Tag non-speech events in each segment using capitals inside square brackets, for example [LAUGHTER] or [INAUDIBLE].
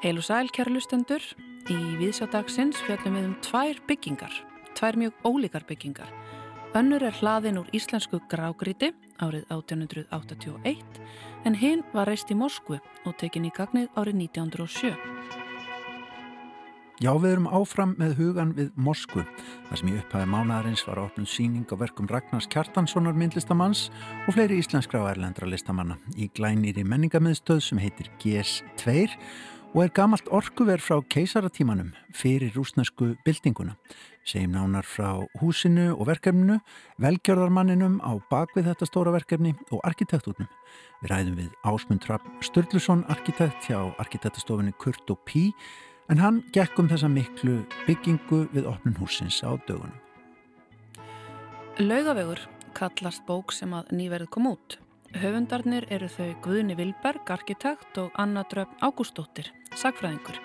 Heil og sæl, kæra lustendur. Í viðsjádagsins fjöldum við um tvær byggingar, tvær mjög ólíkar byggingar. Önnur er hlaðin úr íslensku grágríti árið 1881 en hinn var reist í Moskvu og tekin í gagnið árið 1907. Já, við erum áfram með hugan við Moskvu. Það sem í upphæði mánadarins var opnum síning á verkum Ragnars Kjartanssonar myndlistamanns og fleiri íslenskra og erlendra listamanna í glænýri menningamiðstöð sem heitir GS2 og er gamalt orkuverð frá keisaratímanum fyrir rúsnesku byltinguna. Segjum nánar frá húsinu og verkefninu, velgjörðarmanninum á bakvið þetta stóra verkefni og arkitektúrnum. Við ræðum við Ásmund Trapp Sturluson, arkitekt hjá arkitektstofinni Kurt og Pí en hann gekk um þessa miklu byggingu við opnun húsins á dögunum. Laugavegur kallast bók sem að nýverð kom út. Höfundarnir eru þau Guðni Vilberg, arkitekt og Anna Dröfn Ágústóttir, sagfræðingur,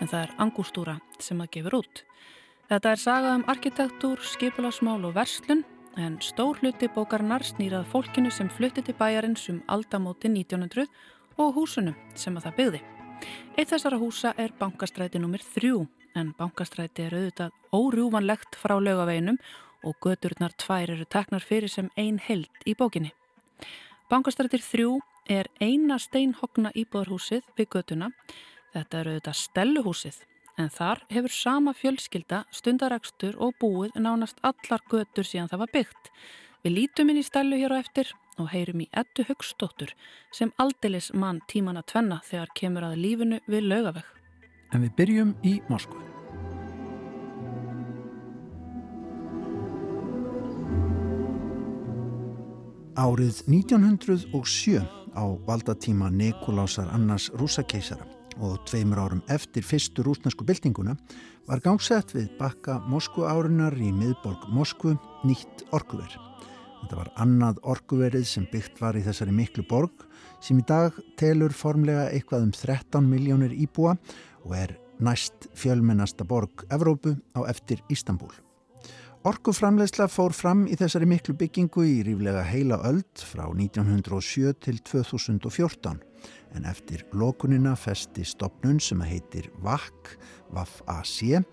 en það er Angústúra sem að gefur út. Þetta er sagað um arkitektúr, skipilagsmál og verslun, en stór hluti bókarinnar snýrað fólkinu sem flutti til bæjarins um aldamóti 1900 og húsunum sem að það byggði. Eitt þessara húsa er bankastræti nr. 3 en bankastræti er auðvitað órjúvanlegt frá lögaveinum og göturnar tvær eru teknar fyrir sem ein held í bókinni. Bankastrætir 3 er eina steinhogna íbúðarhúsið við götuna. Þetta eru auðvitað stelluhúsið en þar hefur sama fjölskylda stundarakstur og búið nánast allar götur síðan það var byggt. Við lítum inn í stellu hér á eftir og heyrum í ettu högstóttur sem aldilis mann tíman að tvenna þegar kemur að lífinu við laugaveg. En við byrjum í Moskvu. Árið 1907 á valdatíma Nikolásar Annars rúsakeisara og tveimur árum eftir fyrstu rúsnesku byltinguna var gangsett við bakka Moskvu árinar í miðborg Moskvu nýtt orkuverð. Þetta var annað orkuverið sem byggt var í þessari miklu borg sem í dag telur formlega eitthvað um 13 miljónir íbúa og er næst fjölmennasta borg Evrópu á eftir Ístanbúl. Orkuframlegsla fór fram í þessari miklu byggingu í ríflega heila öld frá 1907 til 2014 en eftir lokunina festi stopnun sem heitir VAC, VAF-AC,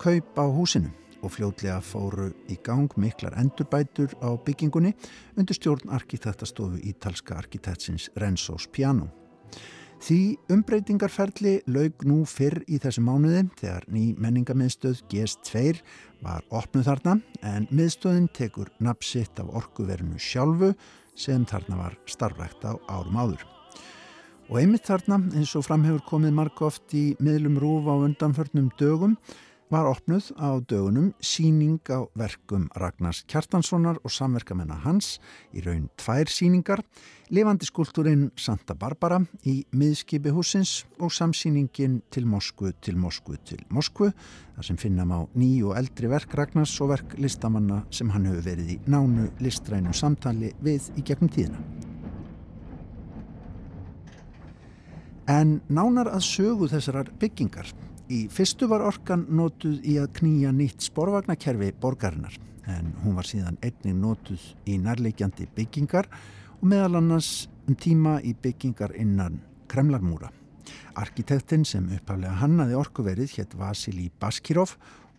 kaup á húsinu og fljótlega fóru í gang miklar endurbætur á byggingunni undir stjórn arkitektastofu ítalska arkitektsins Renzo Spiano. Því umbreytingarferli laug nú fyrr í þessu mánuði þegar ný menningamiðstöð GS2 var opnuð þarna en miðstöðin tekur napsitt af orkuverinu sjálfu sem þarna var starfrækt á árum áður. Og einmitt þarna eins og framhefur komið margóft í miðlum rúf á undanförnum dögum var opnuð á dögunum síning á verkum Ragnars Kjartanssonar og samverkamennar hans í raun tvær síningar, levandi skúltúrin Santa Barbara í miðskipi húsins og samsýningin til Moskvu til Moskvu til Moskvu, þar sem finnam á ný og eldri verk Ragnars og verk listamanna sem hann hefur verið í nánu listrænu samtali við í gegnum tíðina. En nánar að sögu þessarar byggingar Í fyrstu var orkan nótuð í að knýja nýtt sporvagnakerfi borgarinnar en hún var síðan einnig nótuð í nærleikjandi byggingar og meðal annars um tíma í byggingar innan Kremlarmúra. Arkitektinn sem upphaflega hannaði orkuverið hétt Vasili Baskirov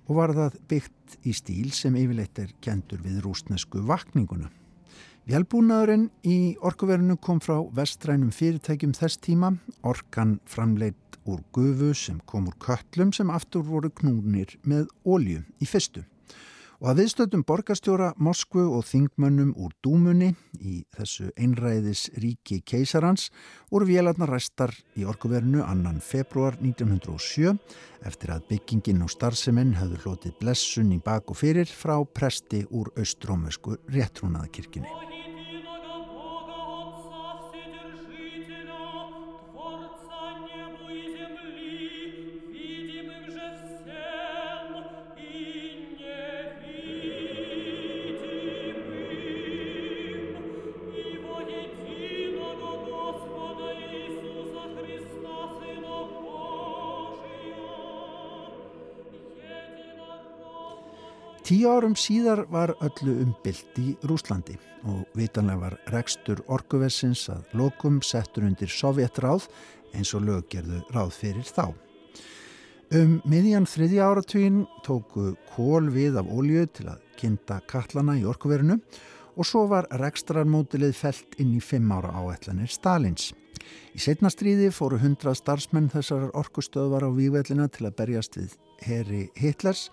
og var það byggt í stíl sem yfirleitt er kentur við rúsnesku vakninguna. Vélbúnaðurinn í orkuverinu kom frá vestrænum fyrirtækjum þess tíma, orkan framleitt úr gufu sem kom úr köllum sem aftur voru knúnir með ólju í fyrstu. Og að viðstöldum borgarstjóra Moskvu og þingmönnum úr Dúmunni í þessu einræðis ríki keisarans voru vélarnar ræstar í orkuverinu annan februar 1907 eftir að byggingin og starfseminn hafðu hlotið blessun í bak og fyrir frá presti úr austrómösku réttrúnaðakirkini. Tíu árum síðar var öllu umbylt í Rúslandi og vitanlega var rekstur orkuversins að lokum settur undir sovjetráð eins og löggerðu ráð fyrir þá. Um miðjan þriðja áratvín tóku kól við af ólju til að kynnta kallana í orkuverinu og svo var rekstrarmótilið felt inn í fimm ára áætlanir Stalins. Í setna stríði fóru hundra starfsmenn þessar orkustöðvar á vývellina til að berjast við Herri Hitlers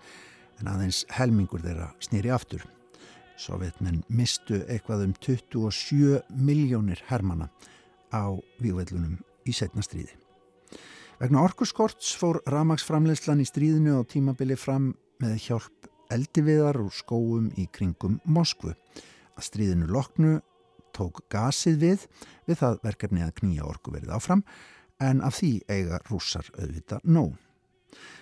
en aðeins helmingur þeirra snýri aftur. Sovjetmenn mistu eitthvað um 27 miljónir hermana á vývellunum í setna stríði. Vegna orkuskorts fór ramagsframleyslan í stríðinu á tímabili fram með hjálp eldiviðar og skóum í kringum Moskvu. Að stríðinu loknu tók gasið við við það verkefni að knýja orkuverið áfram en af því eiga rússar auðvita nóg.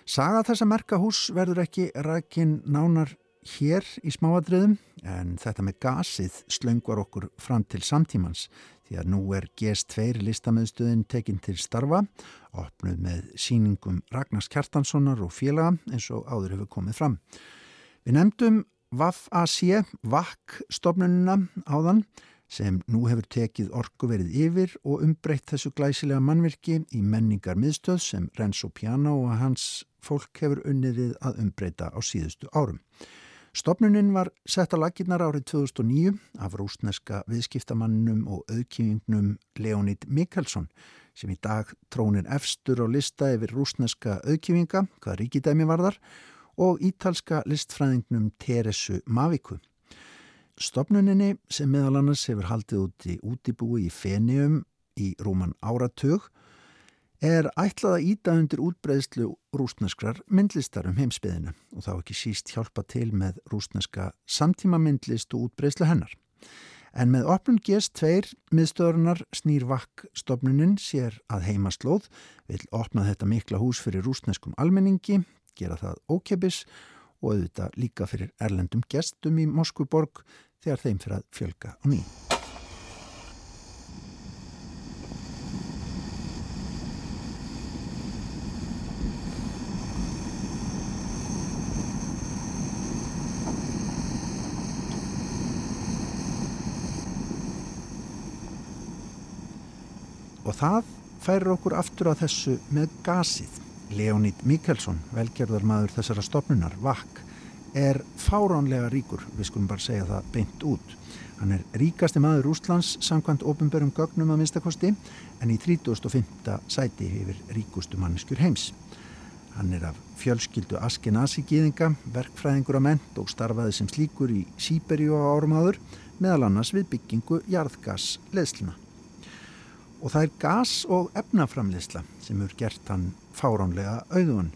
Saga þessa merkahús verður ekki rækin nánar hér í smáadröðum en þetta með gasið slöngvar okkur fram til samtímans því að nú er GS2 listamöðstöðin tekinn til starfa, opnuð með síningum Ragnars Kjartanssonar og félaga eins og áður hefur komið fram. Við nefndum VAF-AC, VAC-stofnununa áðan sem nú hefur tekið orku verið yfir og umbreytt þessu glæsilega mannvirki í menningar miðstöð sem Renzo Piano og hans fólk hefur unniðið að umbreyta á síðustu árum. Stopnunin var sett á laginnar árið 2009 af rúsneska viðskiptamannum og auðkjöfingnum Leonid Mikkelson sem í dag trónir efstur á lista yfir rúsneska auðkjöfinga, hvað ríkidæmi varðar, og ítalska listfræðingnum Teresu Maviku. Stopnuninni sem meðal annars hefur haldið út í útibúi í Fenium í rúman áratug er ætlað að íta undir útbreyðslu rúsneskrar myndlistar um heimsbyðinu og þá ekki síst hjálpa til með rúsneska samtíma myndlist og útbreyðslu hennar. En með opnum GS2 miðstöðurnar snýr vakk stopnunin sér að heimaslóð, vil opna þetta mikla hús fyrir rúsneskum almenningi, gera það ókepis og auðvitað líka fyrir erlendum gestum í Moskvuborg þegar þeim fyrir að fjölga á ný. Og það færir okkur aftur að þessu með gasið. Leonid Mikkelsson, velgerðar maður þessara stopnunar, VAK, er fáránlega ríkur, við skulum bara segja það beint út. Hann er ríkasti maður Úslands samkvæmt ofinbörum gögnum að minnstakosti en í 35. sæti hefur ríkustu manneskjur heims. Hann er af fjölskyldu Askenasi gíðinga, verkfræðingur að ment og starfaði sem slíkur í Sýberíu á árum áður meðal annars við byggingu jarðgas leðsluna. Og það er gas og efnaframleysla sem eru gert hann fáránlega auðun.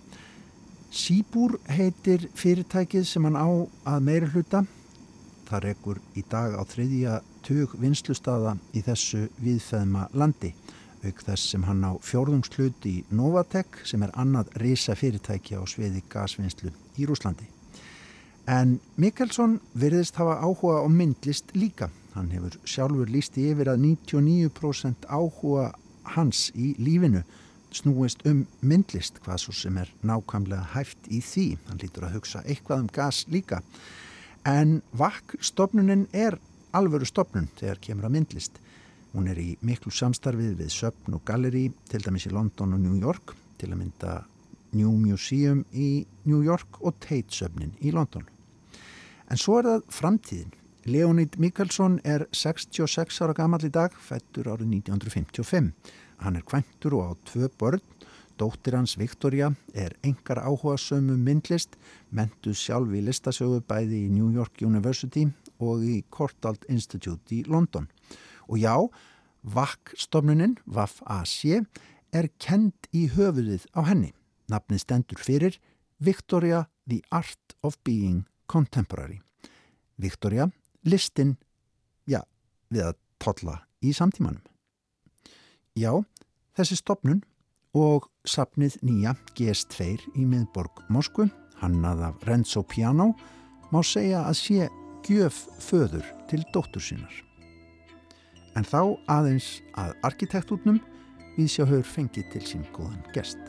Sýbúr heitir fyrirtækið sem hann á að meira hluta. Það rekur í dag á þriðja tug vinslustada í þessu viðfæðma landi auk þess sem hann á fjórðungslut í Novatek sem er annað reysa fyrirtæki á sviði gasvinnslu í Rúslandi. En Mikkelsson virðist hafa áhuga á myndlist líka. Hann hefur sjálfur lísti yfir að 99% áhuga hans í lífinu snúist um myndlist hvað svo sem er nákvæmlega hæft í því. Hann lítur að hugsa eitthvað um gas líka. En VAK-stofnunin er alvöru stofnun þegar kemur að myndlist. Hún er í miklu samstarfið við Söpn og Gallery til dæmis í London og New York til að mynda New Museum í New York og Tate Söpnin í London. En svo er það framtíðin. Leonid Mikkelson er 66 ára gammal í dag fættur árið 1955 Hann er kvæntur og á tvö börn. Dóttir hans Victoria er engar áhuga sömu myndlist, mentuð sjálf í listasögu bæði í New York University og í Courtauld Institute í London. Og já, VAC-stofnunin, VAF-AC, er kend í höfuðið á henni. Nafnið stendur fyrir Victoria, the art of being contemporary. Victoria, listin, já, við að totla í samtímanum. Já, þessi stopnun og sapnið nýja GS2 í miðborg Moskvu, hannað af Renzo Piano, má segja að sé gjöf föður til dóttur sínar. En þá aðeins að arkitektúrnum við sjá höfur fengið til sín góðan gest.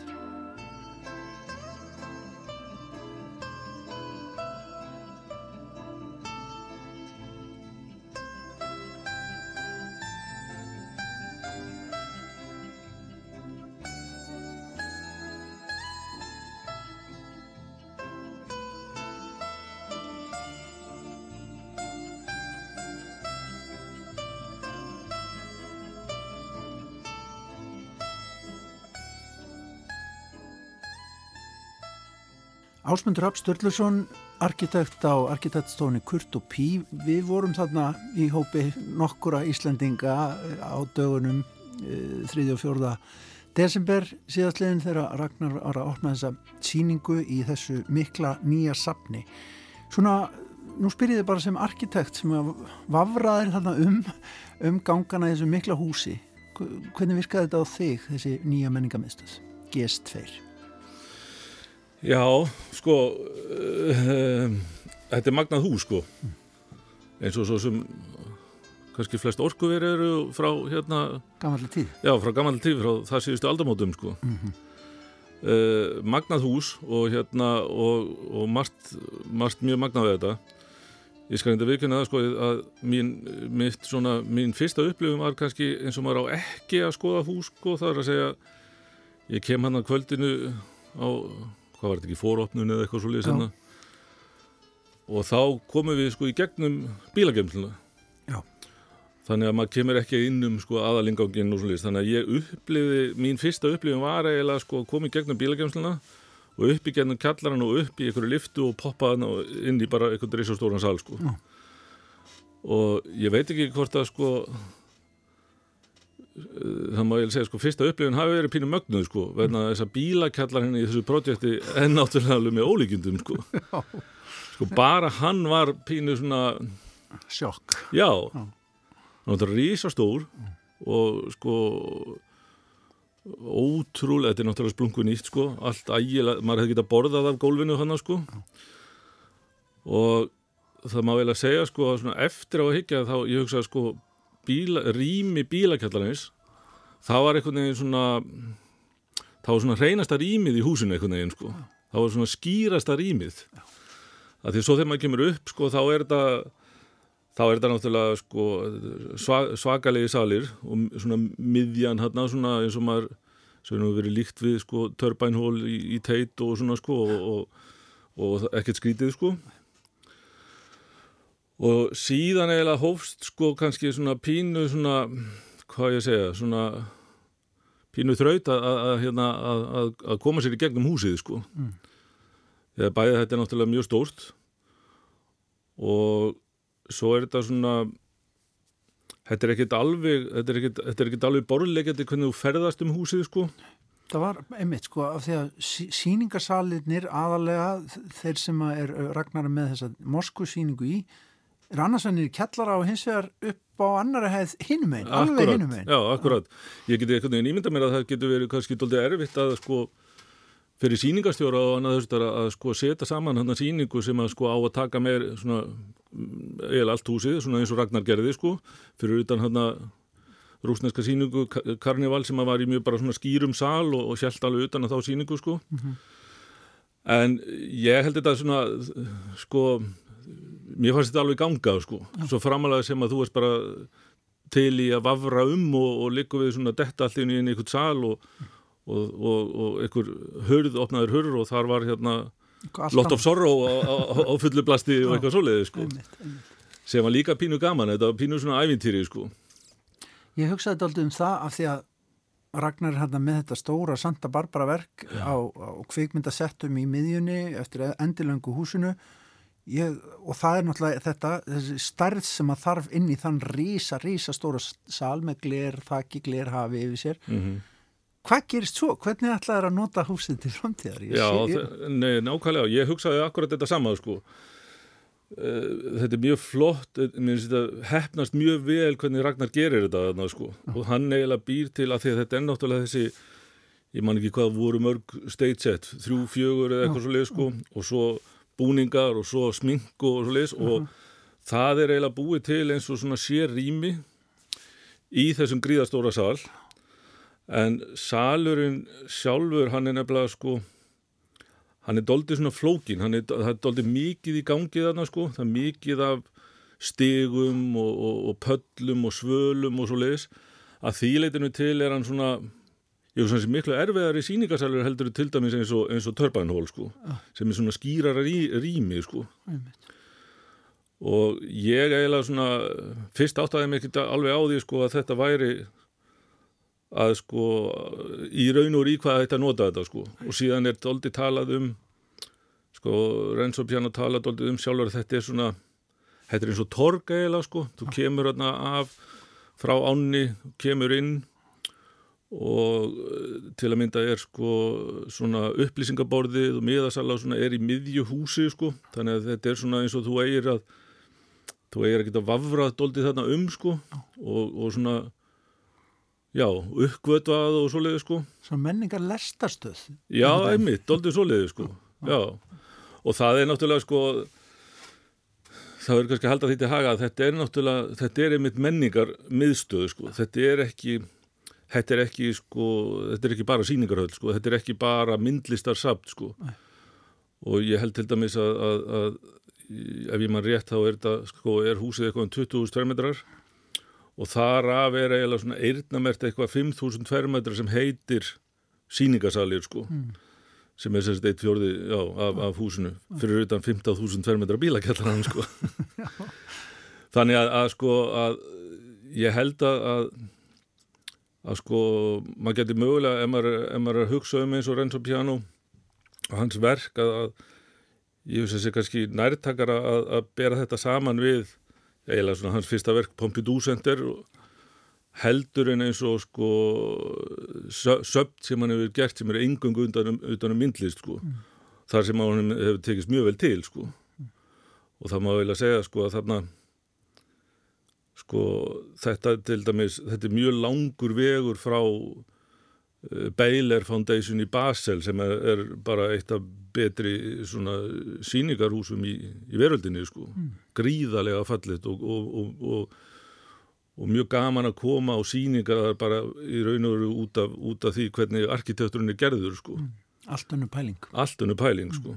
Ásmundur Rapp Sturluson, arkitekt á arkitektstofunni Kurt og Pí. Við vorum þarna í hópi nokkura Íslandinga eh, á dögunum 3. og 4. desember síðastlegin þegar Ragnar var að opna þessa síningu í þessu mikla nýja sapni. Svona, nú spyr ég þið bara sem arkitekt sem vafraðir þarna um, um gangana í þessu mikla húsi. Hvernig virkaði þetta á þig, þessi nýja menningamiðstöð? GS2. Já, sko uh, þetta er magnað hús sko eins og svo sem kannski flest orkuver eru frá hérna Gamalli tíð? Já, frá gamalli tíð, frá það síðustu aldamótum sko mm -hmm. uh, Magnað hús og hérna og, og margt, margt mjög magnað við þetta Ég skal enda vikuna það sko að mín, mitt svona, mín fyrsta upplifum var kannski eins og maður á ekki að skoða hús sko, það er að segja ég kem hann að kvöldinu á hvað var þetta ekki, fórópnun eða eitthvað svolítið senna og þá komum við sko í gegnum bílagemsluna þannig að maður kemur ekki inn um sko aðalinganginn og svolítið, þannig að ég uppliði mín fyrsta upplifin var eiginlega sko í gegnum bílagemsluna og upp í gegnum kallaran og upp í einhverju liftu og poppa inn í bara einhvern risastóran sal sko. Já. og ég veit ekki hvort að sko það má ég segja sko, fyrsta upplifin hafi verið pínu mögnuð sko, verðna þess að bílakjallar henni í þessu projekti enn náttúrulega með ólíkjundum sko. [LAUGHS] sko bara hann var pínu svona sjokk. Já, var rísastór og sko ótrúlega, þetta er náttúrulega splungu nýtt sko, allt ægilega, maður hefði getað borðað af gólfinu hann sko. Og það má vel að segja sko, eftir á að higgja þá ég hugsa sko bíla, rými bílakjallarins það var einhvern veginn svona það var svona hreinasta rýmið í húsinu einhvern veginn sko. Það var svona skýrasta rýmið. Að því svo þegar maður kemur upp sko þá er þetta þá er þetta náttúrulega sko svakalegi salir og svona miðjan hérna svona eins og maður sem hefur verið líkt við sko törbænhól í, í teit og svona sko og, og, og ekkert skrítið sko og síðan eiginlega hófst sko kannski svona pínu svona, hvað ég segja, svona pínu þraut að, að, hérna, að, að koma sér í gegnum húsið sko. Mm. þegar bæðið þetta er náttúrulega mjög stórt. Og svo er þetta svona þetta er ekkert alveg þetta er ekkert, þetta er ekkert alveg borðlegjandi hvernig þú ferðast um húsið sko. Það var einmitt sko af því að síningarsalinir aðalega þeir sem er ragnar með þessa Moskú síningu í er annarsvennir kellara og hins vegar upp á annara hefð hinum einn, alveg hinum einn. Já, akkurat. Ég geti eitthvað nýmynda mér að það getur verið kannski doldið erfitt að sko fyrir síningastjóra og annað þess að, að sko setja saman hann að síningu sem að sko á að taka með svona eiginlega allt húsið, svona eins og Ragnar gerði sko, fyrir utan hann að rúsneska síningu, Karnival sem að var í mjög bara svona skýrum sal og, og sjælt alveg utan að þá síningu sko. Mm -hmm. En ég held þetta svona sko mér fannst þetta alveg gangað sko. Já. svo framalega sem að þú erst bara til í að vafra um og, og liggum við svona detta allir inn í einhvern sal og, og, og einhver hörð, opnaður hörð og þar var hérna Lot of Sorrow á, á, á fullu blasti og eitthvað svoleiði sko. Einmitt, einmitt. sem var líka pínu gaman, þetta var pínu svona ævintýri sko. Ég hugsaði alltaf um það af því að Ragnar hérna með þetta stóra Santa Barbara verk á, á kvikmyndasettum í miðjunni eftir endilöngu húsinu Ég, og það er náttúrulega þetta þessi starð sem að þarf inn í þann rísa, rísa stóra sal með gler, þakki, gler hafi yfir sér mm -hmm. hvað gerist svo? Hvernig ætlaði það að nota húsið til framtíðar? Ég Já, sé, ég... Nei, nákvæmlega, ég hugsaði akkurat þetta sama sko uh, þetta er mjög flott þetta hefnast mjög vel hvernig Ragnar gerir þetta sko. og hann eiginlega býr til að, að þetta er náttúrulega þessi ég man ekki hvað voru mörg stage set, þrjú, fjögur eða eitthvað svo leið sko, og svo búningar og svo smink og svo leiðis uh -huh. og það er eiginlega búið til eins og svona sér rými í þessum gríðastóra sal. En salurinn sjálfur hann er nefnilega sko hann er doldið svona flókin hann er, er doldið mikið í gangið þarna sko. Það er mikið af stegum og, og, og pöllum og svölum og svo leiðis að þýleitinu til er hann svona Ég finnst þessi miklu erfiðari síningarsælur heldur til dæmis eins og, og törpanhól sko, ah. sem er svona skýrara rí, rými sko. og ég eiginlega svona fyrst áttaði mig ekki alveg á því sko að þetta væri að sko í raun og rí hvað þetta nota þetta sko. Og síðan er þetta aldrei talað um sko Renzo Piano tala doldið um sjálfur þetta er svona þetta er eins og torg eiginlega sko. Þú kemur hérna af frá ánni, kemur inn og eh, til að mynda er sko svona upplýsingaborðið og miðasala svona er í miðju húsi sko. Þannig að þetta er svona eins og þú eigir að þú eigir að geta vafrað doldið þarna um sko. Og, og svona já, uppgötvað og svoleiði sko. Svona menningar lestastöð Já, einmitt, doldið svoleiði sko. Já, og það er náttúrulega sko það verður kannski að halda því til haga að þetta er náttúrulega, þetta er einmitt menningar miðstöð sko, þetta er ekki þetta er ekki sko, þetta er ekki bara síningarhöld sko, þetta er ekki bara myndlistar samt sko Nei. og ég held til dæmis að, að, að ef ég mann rétt þá er þetta sko, er húsið eitthvað um 20.000 tverrmetrar og þar af er eiginlega svona eirnamert eitthvað 5.000 tverrmetrar sem heitir síningasalir sko Mm. sem er sérst eitt fjórði já, af, af húsinu fyrir utan 15.000 tverrmetra bílakjallar sko. [LAUGHS] þannig að, að sko að ég held að, að sko, maður getur mögulega ef maður, ef maður er að hugsa um eins og Renzo Piano og hans verk að, að ég að sé kannski nærtakara að, að bera þetta saman við eiginlega svona hans fyrsta verk Pompidou Center og heldur en eins og sko sö- söfn sem hann hefur gert sem er engungu utan um, um myndlist sko. Þar sem hann hefur tekist mjög vel til sko. Og það má vel að segja sko að þarna sko þetta til dæmis, þetta er mjög langur vegur frá uh, Baylor Foundation í Basel sem er, er bara eitt af betri svona síningarhúsum í, í veröldinni sko, gríðarlega fallit og, og, og, og, og mjög gaman að koma á síningar bara í raun og veru út af, út af því hvernig arkitekturinn er gerður sko, Allt önnu pæling. Allt önnu pæling sko.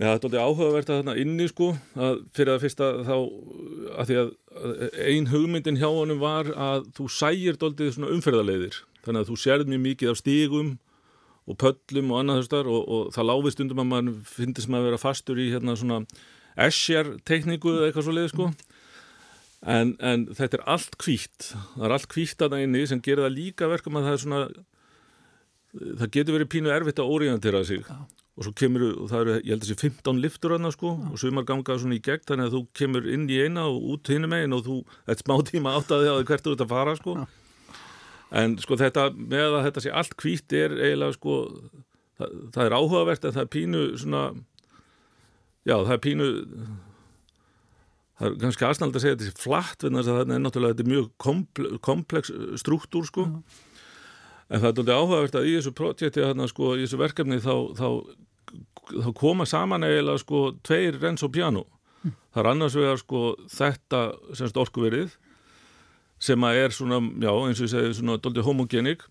Já, þetta er alveg áhugavert að þarna inni sko, að fyrir að fyrsta þá að því að ein hugmyndin hjá honum var að þú sægir doldið svona umferðarleiðir. Þannig að þú sérð mjög mikið af stígum og pöllum og annað þessar og, og það láfi stundum að maður finnst maður að vera fastur í hérna svona esjar tekníku eða eitthvað svo leið sko. En, en þetta er allt hvítt. Það er allt hvítt að það inni sem gerir það líka verkum að það er svona það getur verið pínu erfitt að orientera sig. Og svo kemur, og það eru, ég held að sé 15 liftur hana sko og sumar ganga svona í gegn þannig að þú kemur inn í eina og út hinum einn og þú, þetta smá tíma áttaði á því hvert þú ert að fara sko. Já. en sko þetta, með að þetta sé allt hvítt er eiginlega sko það, það er áhugavert en það er pínu svona já, það er pínu það er kannski aðsnald að segja þetta sé flatt þess að það er náttúrulega þetta er mjög komple, komplex struktúr sko en það er náttúrulega áhugavert að í þessu projekti sko, í þessu verkefni þá, þá, þá koma saman eiginlega sko tveir Renzo Piano. Það er annars vegar sko þetta semst orkuverið sem að er svona, já eins og ég segi svona doldið homogenik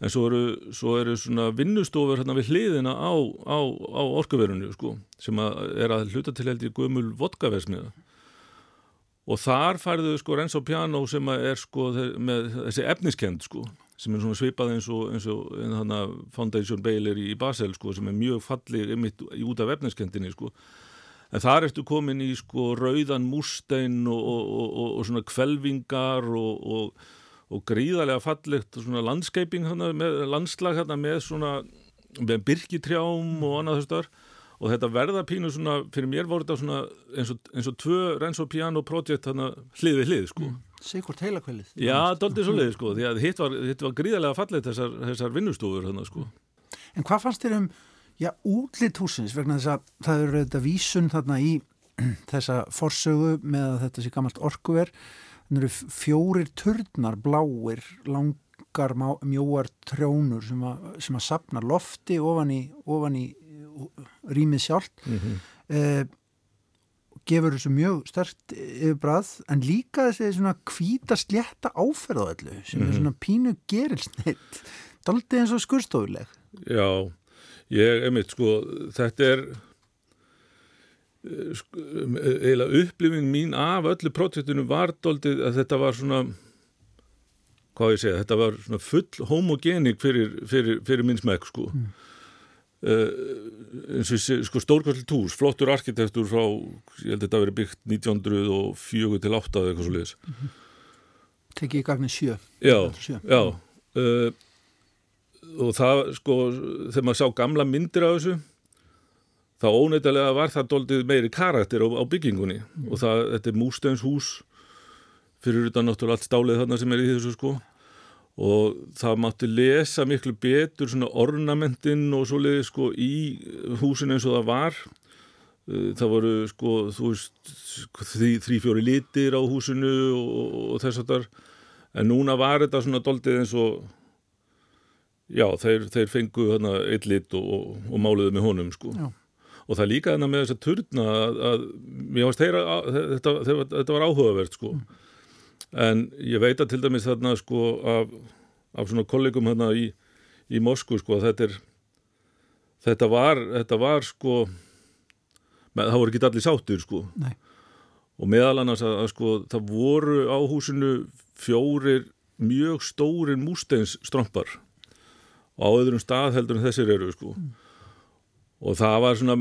en svo eru, svo eru svona vinnustofur hérna við hliðina á, á, á orkuverinu sko sem að er að hluta til held í gömul vodkaversmiða og þar færðu sko Renzo Piano sem að er sko með þessi efniskend sko sem er svona svipað eins og, eins og Foundation Baylor í Basel sko sem er mjög falleg einmitt í- út af efniskendinni sko. En þar ertu komin í sko rauðan mústein og, og, og, svona kvelvingar og, gríðarlega fallegt landskeiping landslag hana, með svona með byrkitrjám og annað þess þar og þetta verða pínu svona, fyrir mér voru þetta svona eins og, eins og tvö Renzo Piano project hana hlið við hlið sko Sigurt heilakvælið Já, doldið svo leið sko, því að hitt var, hitt var gríðarlega fallegt þessar, þessar vinnustofur hana sko. En hvað fannst þér um já, útlit húsins vegna þess að það eru þetta vísun þarna í [CLEARS THROAT] þessa forsögu með að þetta sé gammalt orkuver. Þannig eru fjórir turnar bláir langar mjóar trjónur sem að, sem að sapna lofti ofan í, ofan í uh, rýmið sjálft. Mm -hmm. eh, gefur þessu mjög stert yfirbræð en líka þessi svona hvíta slétta áferð á öllu sem er Mhm. svona pínu gerilsnitt daldið eins og skurstofuleg Já, ég, einmitt, sko, þetta er eh, sko, eiginlega upplifin mín af öllu projektinu var doldið að þetta var svona hvað ég segja, þetta var svona full homogenik fyrir, fyrir, fyrir minn smekk, sko Mm. Uh, sko stórkvæsli tús, flottur arkitektur frá, ég held að þetta hafi verið byggt 1904 til 8 eða eitthvað svo liðis tekið í gagnið sjö, Já, sjö. Já. Uh, og það sko þegar maður sá gamla myndir af þessu þá óneittalega var það doldið meiri karakter á, á byggingunni. Mm. og það, þetta er Músteins hús fyrir utan náttúrulega allt stálið þarna sem er í þessu sko og það mátti lesa miklu betur svona ornamentinn og svoleiði sko í húsin eins og það var. Uh, það voru sko þú veist þrý, þrý fjóri litir á húsinu og, og þess að þar en núna var þetta svona doldið eins og já þeir, þeir fengu þarna eitt lit og, og, og máluðu með honum sko. Já. Og það líka þarna með þess að turna að, að mér varst þeirra þetta, þetta, þetta var áhugavert sko. Mm. En ég veit að til dæmis þarna sko af, af svona kollegum hérna í, í Moskú sko að þetta er þetta var, þetta var sko með, það voru ekki allir sáttur sko. Nei. og meðal annars að, að sko það voru á húsinu fjórir mjög stórin músteinsströmpar á öðrum stað heldur en þessir eru sko. Mm og það var svona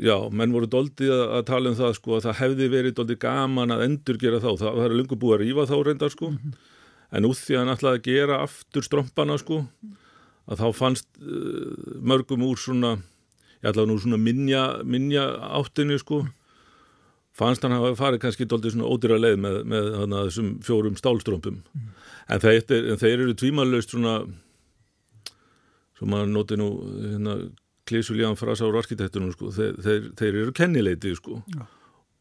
já, menn voru doldið að tala um það sko að það hefði verið doldið gaman að endur gera þá, það, er lungu búið að rýfa þá reyndar sko, mm -hmm. en út því að hann ætlaði að gera aftur strómpana sko að þá fannst uh, mörgum úr svona ég ætlaði nú svona minja, minja áttinu sko fannst hann að farið kannski doldið svona ódýra leið með, með hana, þessum fjórum stálstrómpum mm -hmm. en, þeir, en þeir eru tvímanlaust svona sem maður noti nú hérna klísulíðan frasa úr arkitektunum sko, þeir, þeir, þeir eru kennileitið sko.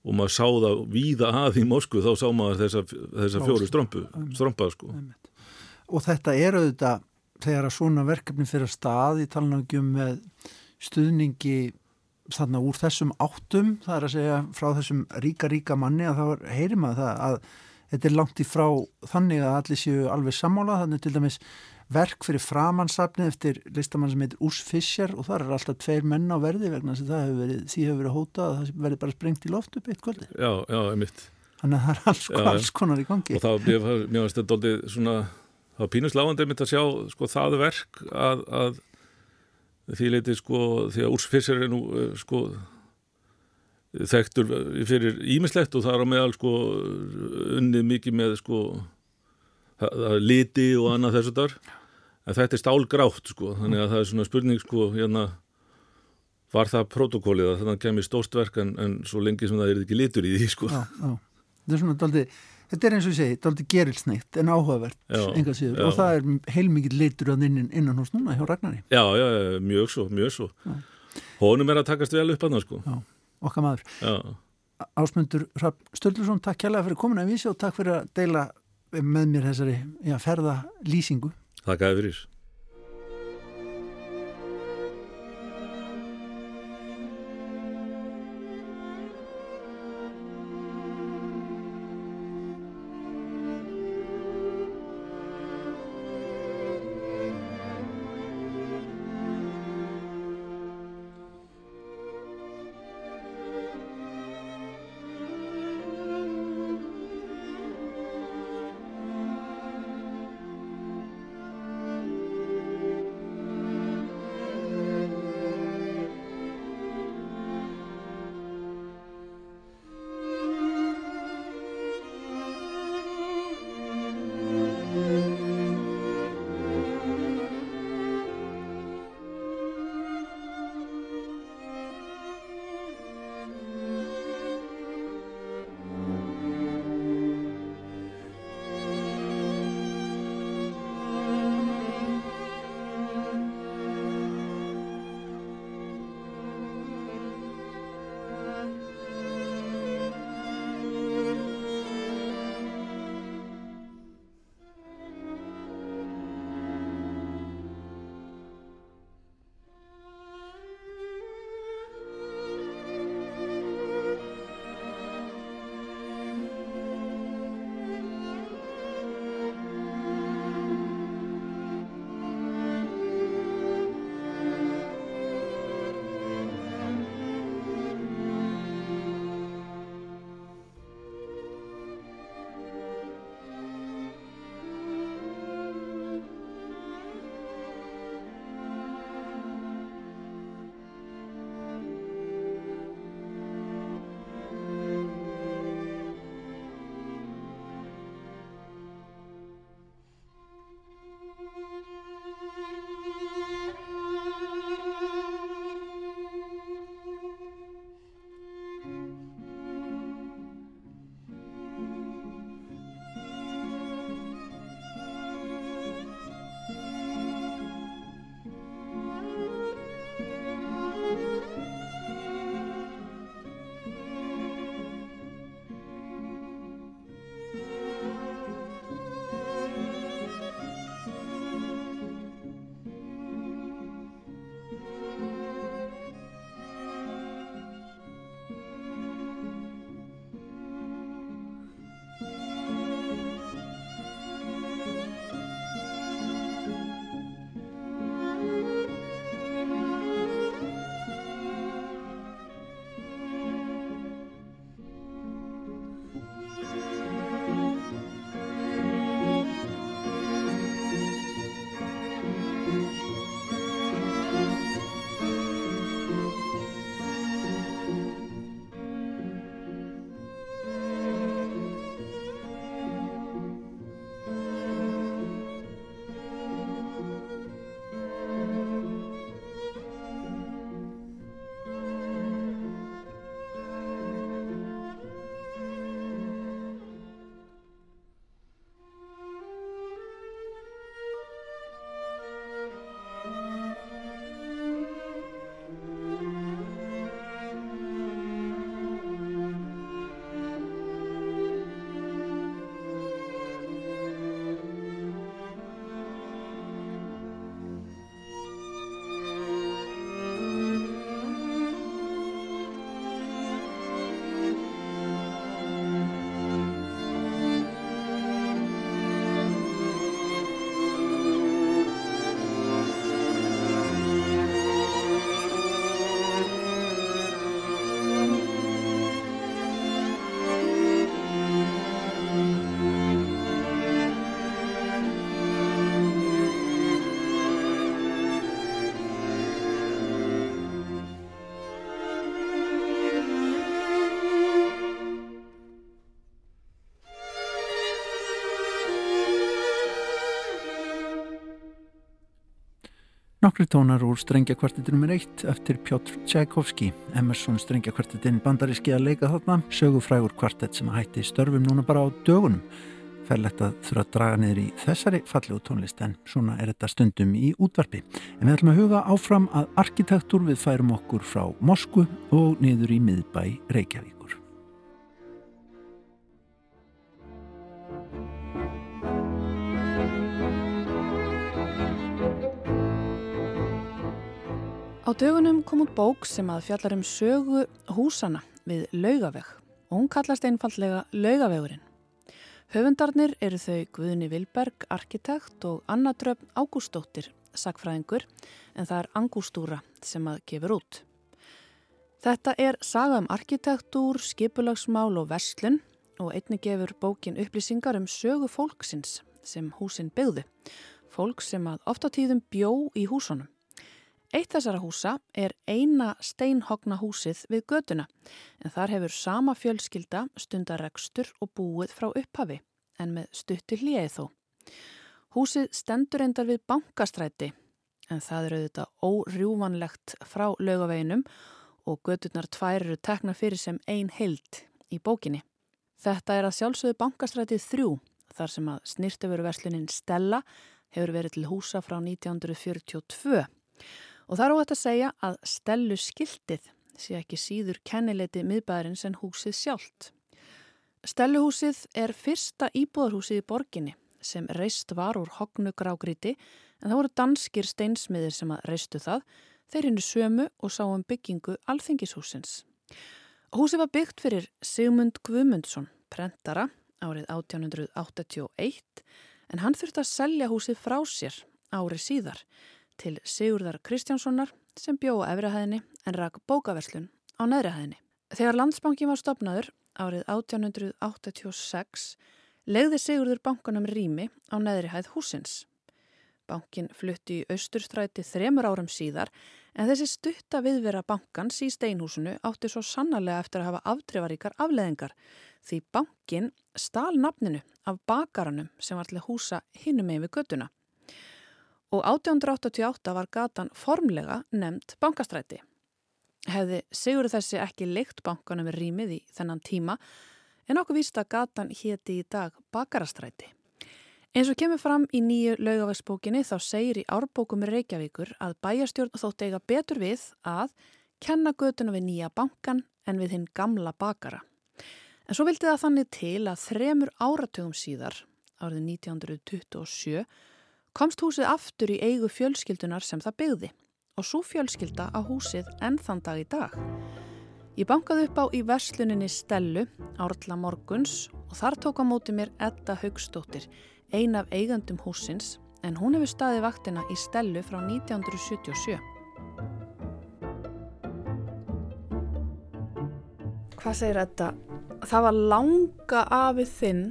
Og maður sá það víða að í Moskvu þá sá maður þessa, þessa fjóru strömpu, strömpa sko. Og þetta eru þetta þegar að svona verkefni fyrir að stað í talnafgjum með stuðningi þarna úr þessum áttum, það er að segja frá þessum ríka ríka manni að þá heyrir maður það að þetta er langt í frá þannig að allir séu alveg sammála, þannig til dæmis verk fyrir framansafni eftir listamann sem heitir Urs Fischer og það er alltaf tveir menn á verði vegna að hefur verið, því hefur verið hótað að það verði bara sprengt í loft upp eitt kvöldi. Já, já, einmitt. Þannig að það er alls, já, alls konar í gangi. Og það, finnst þetta aldrei svona, það var pínusláðandi einmitt að sjá sko það verk að, að því leiti sko, því að Urs Fischer er nú eh, sko þekktur fyrir ímislegt og það er á meðal sko unnið mikið með sko liti og annað þessu þar en þetta er stálgrátt sko. Þannig að það er svona spurning sko hérna var það protokólið að þannig kemur stórt verk en, en svo lengi sem það er ekki litur í því sko? Já, já. Þetta er svona daldi, þetta er eins og ég segi daldi gerilsneitt en áhugavert enga síður. og það er heilmikið litur innan, innan hos núna hjá Ragnari. Já, já, mjög svo, mjög svo. Honum er að takast vel upp að það sko. Já, okkar maður. Ásmundur Stöldursson, takk kærlega fyrir komin að vísi og takk fyrir að deila með mér þessari já, ferða lýsingu Takk að þið fyrir Nokkri tónar úr strengjakvartetinu mér eitt eftir Pjótr Tchaikovski, Emerson strengjakvartetin bandaríski að leika þarna, sögufrægur kvartett sem hætti störfum núna bara á dögunum. Færlegt að þurfa að draga niður í þessari fallegu tónlist en svona er þetta stundum í útvarpi. En við ætlum að huga áfram að arkitektur við færum okkur frá Mosku og niður í miðbæ Reykjavíkur. Dögunum kom út bók sem að fjallar um sögu húsana við laugaveg og hún kallast einfallega laugavegurinn. Höfundarnir eru þau Guðni Vilberg, arkitekt og Anna Dröfn Ágústóttir, sagfræðingur, en það er Angústúra sem að gefur út. Þetta er saga um arkitektúr, skipulagsmál og verslun og einni gefur bókin upplýsingar um sögu fólksins sem húsin byggðu, fólk sem að ofta tíðum bjó í húsunum. Eitt þessara húsa er eina steinhogna húsið við göduna en þar hefur sama fjölskylda stundaregstur og búið frá upphafi en með stutti hlýið þó. Húsið stendur endar við bankastræti en það eru auðvitað órjúvanlegt frá lögaveginum og gödunar tvær eru tekna fyrir sem ein heild í bókinni. Þetta er að sjálfsögðu bankastrætið þrjú þar sem að snirtiföruverslunin Stella hefur verið til húsa frá 1942 Og það er óhætt að segja að stellu skiltið sé ekki síður kennileiti miðbæðarins en húsið sjálft. Stelluhúsið er fyrsta íbúðarhúsið í borginni sem reist var úr hognugrágriti en það voru danskir steinsmiðir sem að reistu það, þeir hinnu sömu og sáum byggingu alþingishúsins. Húsið var byggt fyrir Sigmund Guðmundsson, prentara, árið 1881 en hann þurfti að selja húsið frá sér árið síðar til Sigurðar Kristjánssonar sem bjóða efrihæðinni en rak bókaverslun á neðrihæðinni. Þegar landsbankin var stopnaður árið 1886 legði Sigurður bankanum rými á neðrihæð húsins. Bankin flutti í austurstræti þremur árum síðar en þessi stutta viðvera bankans í steinhúsinu átti svo sannarlega eftir að hafa aftrifaríkar afleðingar því bankin stál nafninu af bakaranum sem var til að húsa hinnum með við göttuna og 1888 var gatan formlega nefnt bankastræti. Hefði Sigur þessi ekki leikt bankanum rýmið í þennan tíma en okkur víst að gatan héti í dag bakarastræti. Eins og kemur fram í nýju laugavægsbókinni þá segir í árbókum Reykjavíkur að bæjarstjórn þótt eiga betur við að kenna götuna við nýja bankan en við hinn gamla bakara. En svo vildi það þannig til að þremur áratugum síðar, árið 1927, komst húsið aftur í eigu fjölskyldunar sem það byggði og svo fjölskylda á húsið enn þann dag í dag. Ég bankaði upp á í versluninni Stellu, Árla Morguns og þar tók á móti mér Edda Haugstóttir, ein af eigandum húsins en hún hefur staði vaktina í Stellu frá 1977. Hvað segir Edda? Það var langa afið þinn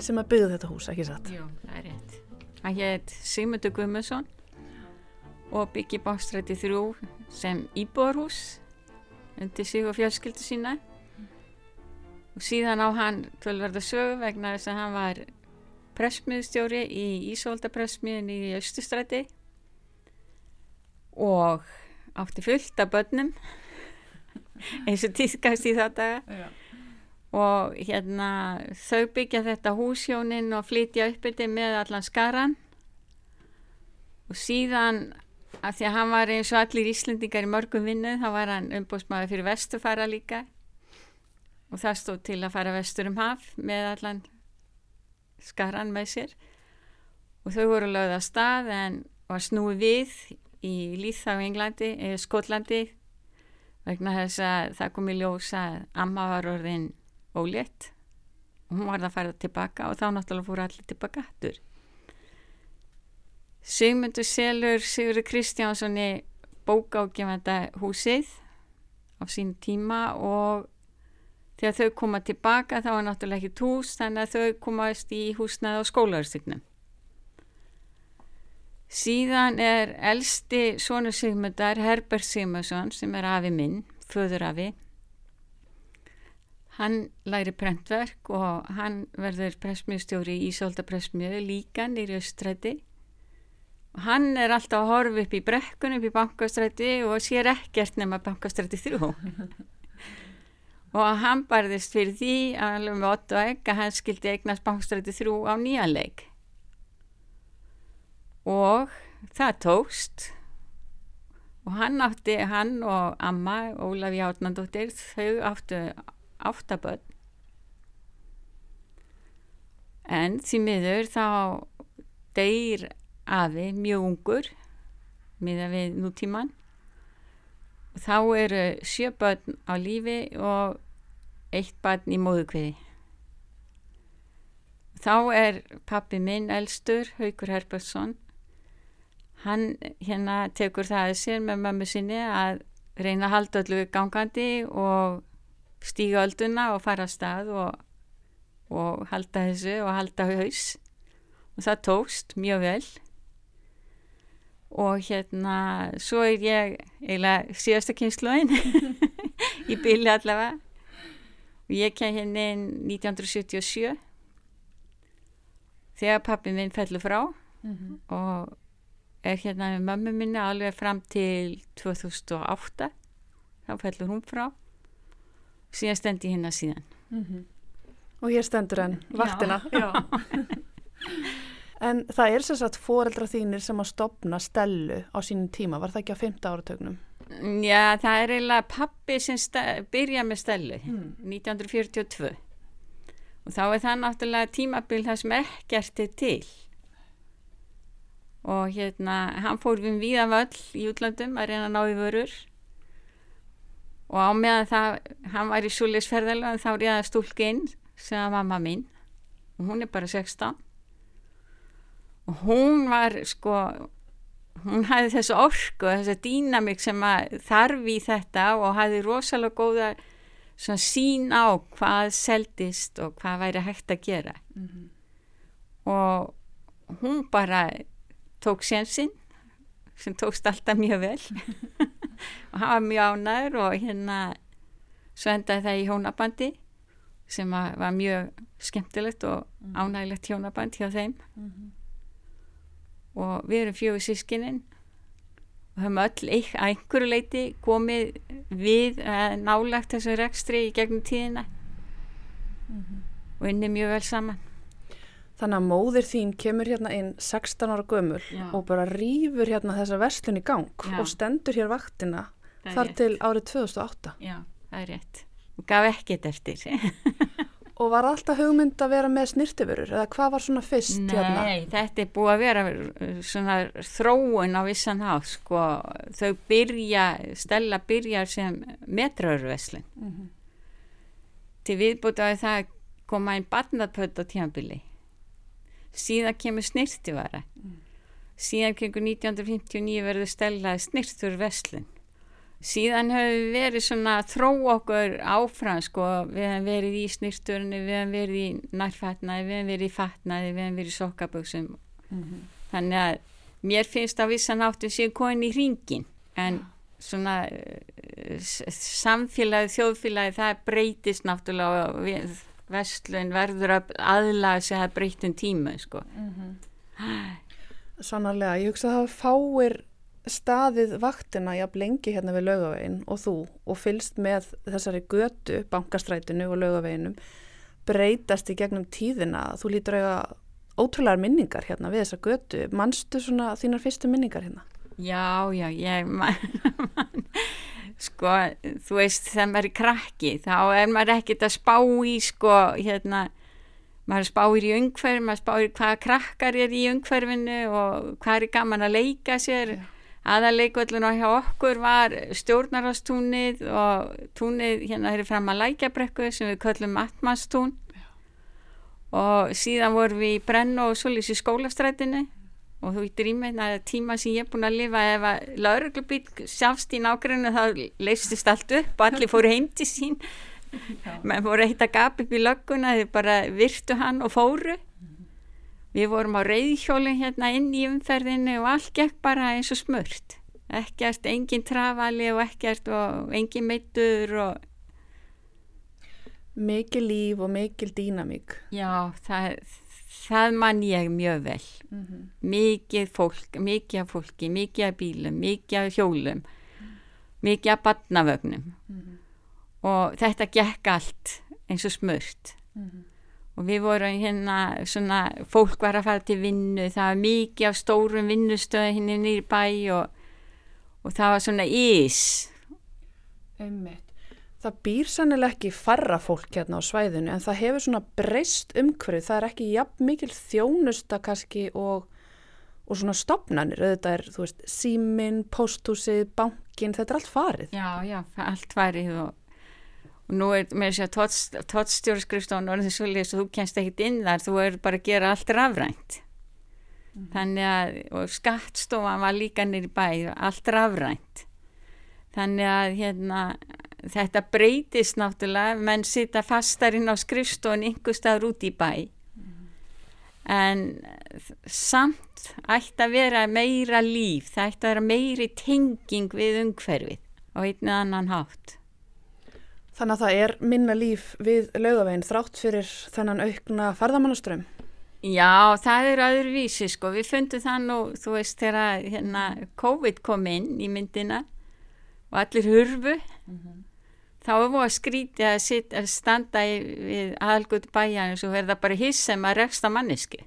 sem að byggja þetta hús, ekki satt? Jú, það rétt. Hann hétt Sigmundur Gummarsson og byggi bástræti þrjú sem íbúarhús undir sig og fjölskyldu sína og síðan á hann tölverða sög vegna þess að hann var pressmiðstjóri í Ísóldapressmiðin í Östustræti og átti fullt af börnum [LAUGHS] eins og týðkast í þetta Já og hérna þau byggja þetta húsjónin og flytja upp þetta með allan skaran og síðan að því að hann var eins og allir íslendingar í mörgum vinnu þá var hann umbústmaður fyrir vestufara líka. Og það stóð til að fara vestur um haf með allan skaran með sér. Og þau voru lögð að stað en var snúið við í Líþá í Englandi eða Skotlandi vegna þess að það kom í ljós að amma var orðin ólétt. Og hún var það að fara tilbaka og þá náttúrulega fóru allir tilbaka aftur. Sigmundur Selur Sigurður Kristjánssoni bóka ágefanda húsið á sín tíma og þegar þau koma tilbaka þá var náttúrulega ekki hús þannig að þau komast í húsnað á skólaurstygnum síðan er elsti sonu Sigmundar Herbert Sigmundsson sem er afi minn, föður afi Hann læri prentverk og hann verður pressmiðstjóri í Ísólda pressmiðu líka nýri austræti hann er alltaf að horfa upp í brekkun upp í bankastræti og sér ekkert nema bankastræti þrjú. Og hann barðist fyrir því alveg með 8 og að hann skildi eignast bankastræti þrjú á nýjanleik og það tókst. Og hann átti, hann og amma, Ólafi Átnandóttir þau áttu áttaböld en því miður þá deyr afi mjög ungur miða við nútíman og þá eru sjö börn á lífi og eitt barn í móðukviði þá er pappi minn elstur, Haugur Herbertsson. Hann hérna tekur það að sér með mömmu sinni að reyna að halda öllu gangandi og stíga ölduna og fara að stað og, og halda þessu og halda haus. Og það tókst mjög vel. Og hérna svo er ég eiginlega síðasta kynsluðin [LAUGHS] í bíli allavega. Og ég kem hérna 1977 þegar pappi minn fellur frá. Mm -hmm. og er hérna með mömmu minni alveg fram til 2008 þá fellur hún frá síðan stendi hérna síðan mm -hmm. og hér stendur henn vaktina Já. [LAUGHS] Já. En það er sérsagt foreldra þínir sem að stopna stelu á sínum tíma, var það ekki á 5. áratögnum? Já, það er eiginlega pappi sem byrja með stelu, hmm. 1942. Og þá er það náttúrulega tímabil það sem ekkert er til. Og hérna, hann fór við viðan völl í útlandum að reyna að ná í vörur. Og á meðan það, hann var í súleisferðalöðum þá reyða stúlkinn sem var mamma mín. Og hún er bara 16 hún var sko hún hafði þessu orku þessu dýnamik sem þarf í þetta og hafði rosalega góða sín á hvað seldist og hvað væri hægt að gera mm -hmm. og hún bara tók sénsinn sem tókst alltaf mjög vel [LAUGHS] og hann var mjög ánæður og hérna svo endaði það í hjónabandi sem var mjög skemmtilegt og mhm. ánægilegt hjónaband hjá þeim. Mm -hmm og við erum fjögur sískininn og höfum öll að einhverju leiti komið við nálagt þessu rekstri í gegnum tíðina. Mm -hmm. og inni mjög vel saman Þannig að móðir þín kemur hérna inn 16 ára gömul Já. og bara rýfur hérna þessa verslun í gang Já. og stendur hér vaktina þar rétt. til árið 2008 Já, það er rétt og gaf ekkert eftir [LAUGHS] Og var alltaf hugmynd að vera með snirtifurur eða hvað var svona fyrst Nei, hérna? Nei, þetta er búið að vera svona þróun á vissan hátt sko, þau byrja stella byrjar sem metraurveslin mm -hmm. til viðbútaði það koma einn barnatpöld á tímabili síðan kemur snirtifara mm. síðan kemur 1959 verður stellaði snirturveslin síðan hefur við verið svona þró okkur áfram sko, við hefum verið í snýrsturinu, við hefum verið í nærfatnaði, við hefum verið í fatnaði, við hefum verið í sokkaböksum mm -hmm. þannig að mér finnst að vissan áttu sér konin í ringin en svona uh, samfélagi, þjóðfélagi það breytist náttúrulega og vestlun verður að aðlaga sig að breytum tíma sko mm -hmm. Sannarlega, ég hugsa að það fáir staðið vaktina jafn lengi hérna við laugavegin og þú og fylst með þessari götu, bankastrætinu og laugaveginum breytast í gegnum tíðina þú lítur eiga ótrúlegar minningar hérna við þessa götu mannstu svona þínar fyrstu minningar hérna? Já, já, ég man, [LAUGHS] man, sko, þú veist þegar maður er krakki þá er maður ekkert að spá í sko, hérna maður spáir í umhverf, maður spáir hvaða krakkar er í umhverfinu og hvað er gaman að leika sér. Já. Aðaleikvöldun og hjá okkur var stjórnarhastúnið og túnið hérna er fram að lækjabrekku sem við köllum Atmastún. Og síðan vorum við í Brenn og Solis í skólastrætinu og þú vittir í mig að tíma sem ég er búin að lifa ef að lauruglubíl sjást í nákvæmlega þá leistist allt upp og allir fóru heim til sín menn fóru að gapa upp í lögguna þau bara virtu hann og fóru Við vorum á reyðhjólinn hérna inn í umferðinu og allt gekk bara eins og smurt. Ekkert, engin trafali og ekkert og engin meittur og... Mikið líf og mikið dýnamík. Já, það, það man ég mjög vel mm -hmm. mikið fólk, mikið af fólki mikið af bílum, mikið af hjólum mikið af badnavögnum mm -hmm. og þetta gekk allt eins og smurt mm -hmm. og við vorum hérna svona, fólk var að fara til vinnu það var mikið af stórum vinnustöðu hérna nýri bæ og, og það var svona ís Einmitt Það býr sannilega ekki farra fólk hérna á svæðinu en það hefur svona breyst umhverfið, það er ekki jafn mikil þjónusta kannski og, og svona stopnarnir, auðvitað er þú veist símin, posthúsið, bankin, þetta er allt farið. Já, já, allt farið og, og nú er með þess að tóttstjórnskrifstofan og orðið svolítið að þú kennst ekkit inn þar, þú er bara að gera allt rafrænt. Mm. Þannig að, og skattstofan var líka nýri bæ, allt rafrænt. Þannig að hérna þetta breytist náttúrulega menn sita fastarinn á skrifstofun einhver staður út í bæ. Mm. en samt ætti að vera meira líf það ætti að vera meiri tenging við umhverfið á einu annan hátt. Þannig að það er minna líf við lögaveginn þrátt fyrir þennan aukna farðamannaströmm Já, það er öðruvísi sko, við fundum það nú, þú veist, þegar hérna, COVID kom inn í myndina og allir hurfu. Mm -hmm þá er búin að skríti að, sit, að standa í, aðalgut bæjan og verða bara hiss sem að reksta manneski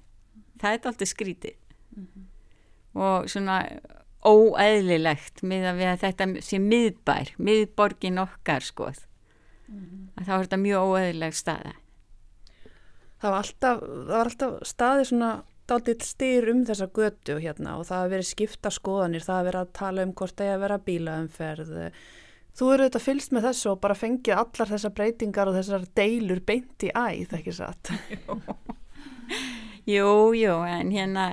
það er alltaf skrítið mm -hmm. og svona óæðlilegt með að, þetta sé miðbær, miðborgin okkar skoð mm -hmm. þá er þetta mjög óæðlileg staða Það var alltaf, það var alltaf staði svona dálítið styr um þessa götu hérna og það að verið skipta skoðanir, það að vera að tala um hvort það er að vera bílaumferð Þú eru auðvitað fylst með þessu og bara fengið allar þessar breytingar og þessar deilur beint í æð, ekki satt? [LAUGHS] jú, jú, en hérna,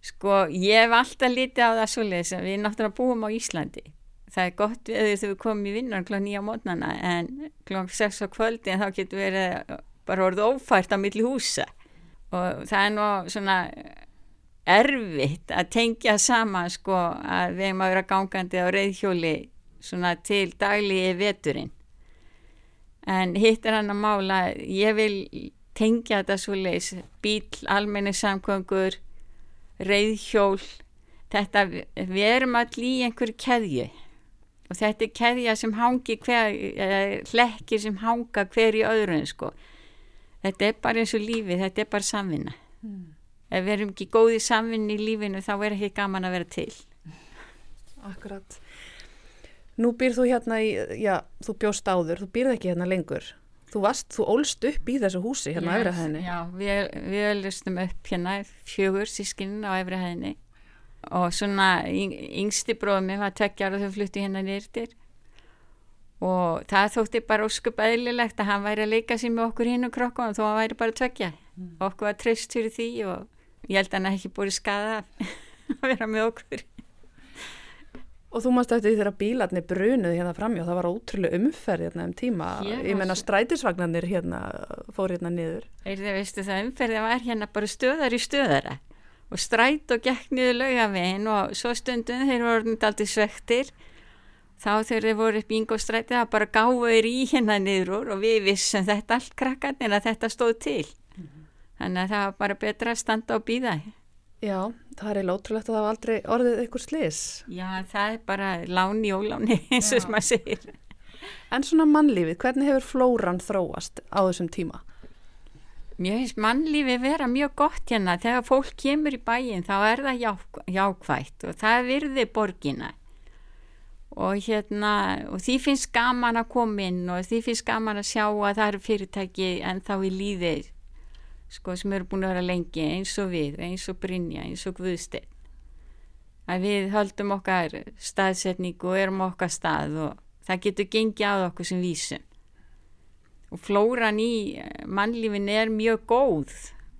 sko, ég hef alltaf lítið á það svolítið sem við náttúrulega búum á Íslandi. Það er gott við þegar við komum í vinnan kl. 9 á mótnana en kl. 6 á kvöldi en þá getur verið bara orðið ófært á milli húsa og það er nú svona erfitt að tengja saman sko að við erum að vera gangandi á reyðhjóli svona til daglíi veturinn. En hitt er hann að mála ég vil tengja þetta svo leis bíl, almenni samkvöngur reyðhjól þetta, við erum allir í einhverju keðju. Og þetta er keðja sem hangi hver, hlekkir sem hanga hver í öðrun sko. Þetta er bara eins og lífi, þetta er bara samvinna. Mm. ef við erum ekki góði samvinni í lífinu þá er ekki gaman að vera til. Akkurat Nú býr þú hérna í, já, þú bjóst áður, þú býrð ekki hérna lengur. Þú varst, þú ólst upp í þessu húsi hérna yes, á Efrihæðinni. Já, við, við ólstum upp hérna fjögur sískinn á Efrihæðinni og svona yngsti bróðum var tveggjar og þau flutti hérna nýrtir og það þótti bara óskup eðlilegt að hann væri að leika sér með okkur hinn og krokkum og þó hann væri bara tveggja. Mm. Okkur var treyst fyrir því og ég held að hann ekki búið skada [LAUGHS] að vera með okkur. Og þú mást eftir því þegar bílarnir brunuð hérna framjá, það var ótrúlega umferð hérna um tíma, ég, ég menna strætisvagnarnir hérna fór hérna niður. Eða veistu það umferði var hérna bara stöðar í stöðara og stræt og gekk niður laugavegin og svo stundum þeir voru alltaf svektir, þá þegar þeir voru upp í yngostræti það bara gáður í hérna niður og við vissum þetta allt krakkarnir að þetta stóð til. Mm -hmm. Þannig að það var bara betra að standa og býða. Já, það er lótrúlegt að það var aldrei orðið eitthvað slis. Já, það er bara láni og láni eins og sem maður segir. En svona mannlífið, hvernig hefur flóran þróast á þessum tíma? Mér finnst mannlífið vera mjög gott hérna. Þegar fólk kemur í bæin þá er það já, jákvægt og það virði borgina. Og hérna, og því finnst gaman að koma inn og því finnst gaman að sjá að það eru fyrirtæki en þá í líðið sko sem eru búin að vera lengi eins og við, eins og Brynja, eins og Guðstein að við höldum okkar staðsetningu og erum okkar stað og það getur gengið að okkur sem vísum. Og flóran í mannlífin er mjög góð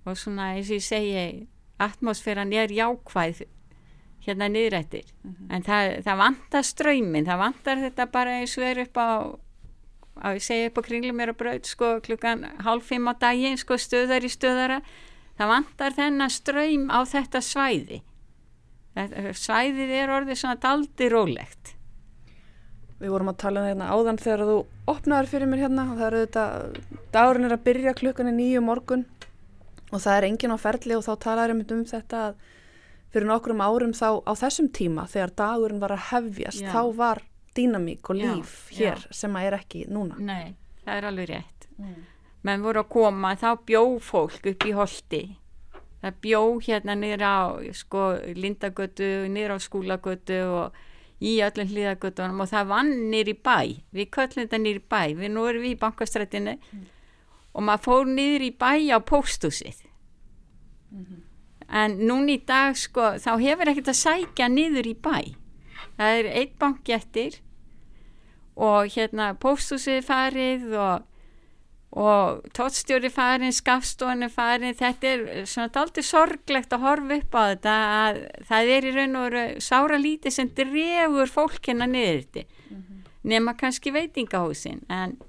og svona eins og ég segi atmosféran er jákvæð hérna niðrættir mm -hmm. en það, það vantar ströymin það vantar þetta bara eins og er upp á að ég segja upp á kringlum mér að braut sko klukkan hálf fimm á daginn sko stöðar í stöðara. Það vantar þennan ströym á þetta svæði. Þetta, svæðið er orðið svona daldi rólegt Við vorum að tala um þetta hérna áðan þegar þú opnaður fyrir mér hérna og það eru þetta dagurinn er að byrja klukkan í nýju morgun og það er engin á ferli og þá talar ég um þetta að fyrir nokkrum árum þá á þessum tíma þegar dagurinn var að hefjast Já. þá var dýnamík og líf Já. hér Já. sem að er ekki núna Nei, það er alveg rétt mm. menn voru að koma, þá bjó fólk upp í holdi það bjó hérna nýra á sko, lindagötu, nýra á skúlagötu og í öllum hlýðagötunum og það vann nýri bæ við köllum þetta nýri bæ, við nú erum við í bankastrætinu mm. og maður fór nýri bæ á póstúsið mm -hmm en núni í dag sko þá hefur ekkert að sækja niður í bæ það er eitt banki eftir og hérna pósthúsið farið og, og tóttstjóri farin, skafstónu farin þetta er svona aldrei sorglegt að horfa upp á þetta að það er í raun og veru sára lítið sem drefur fólkina niður þetta mm -hmm. nema kannski veitingahúsin en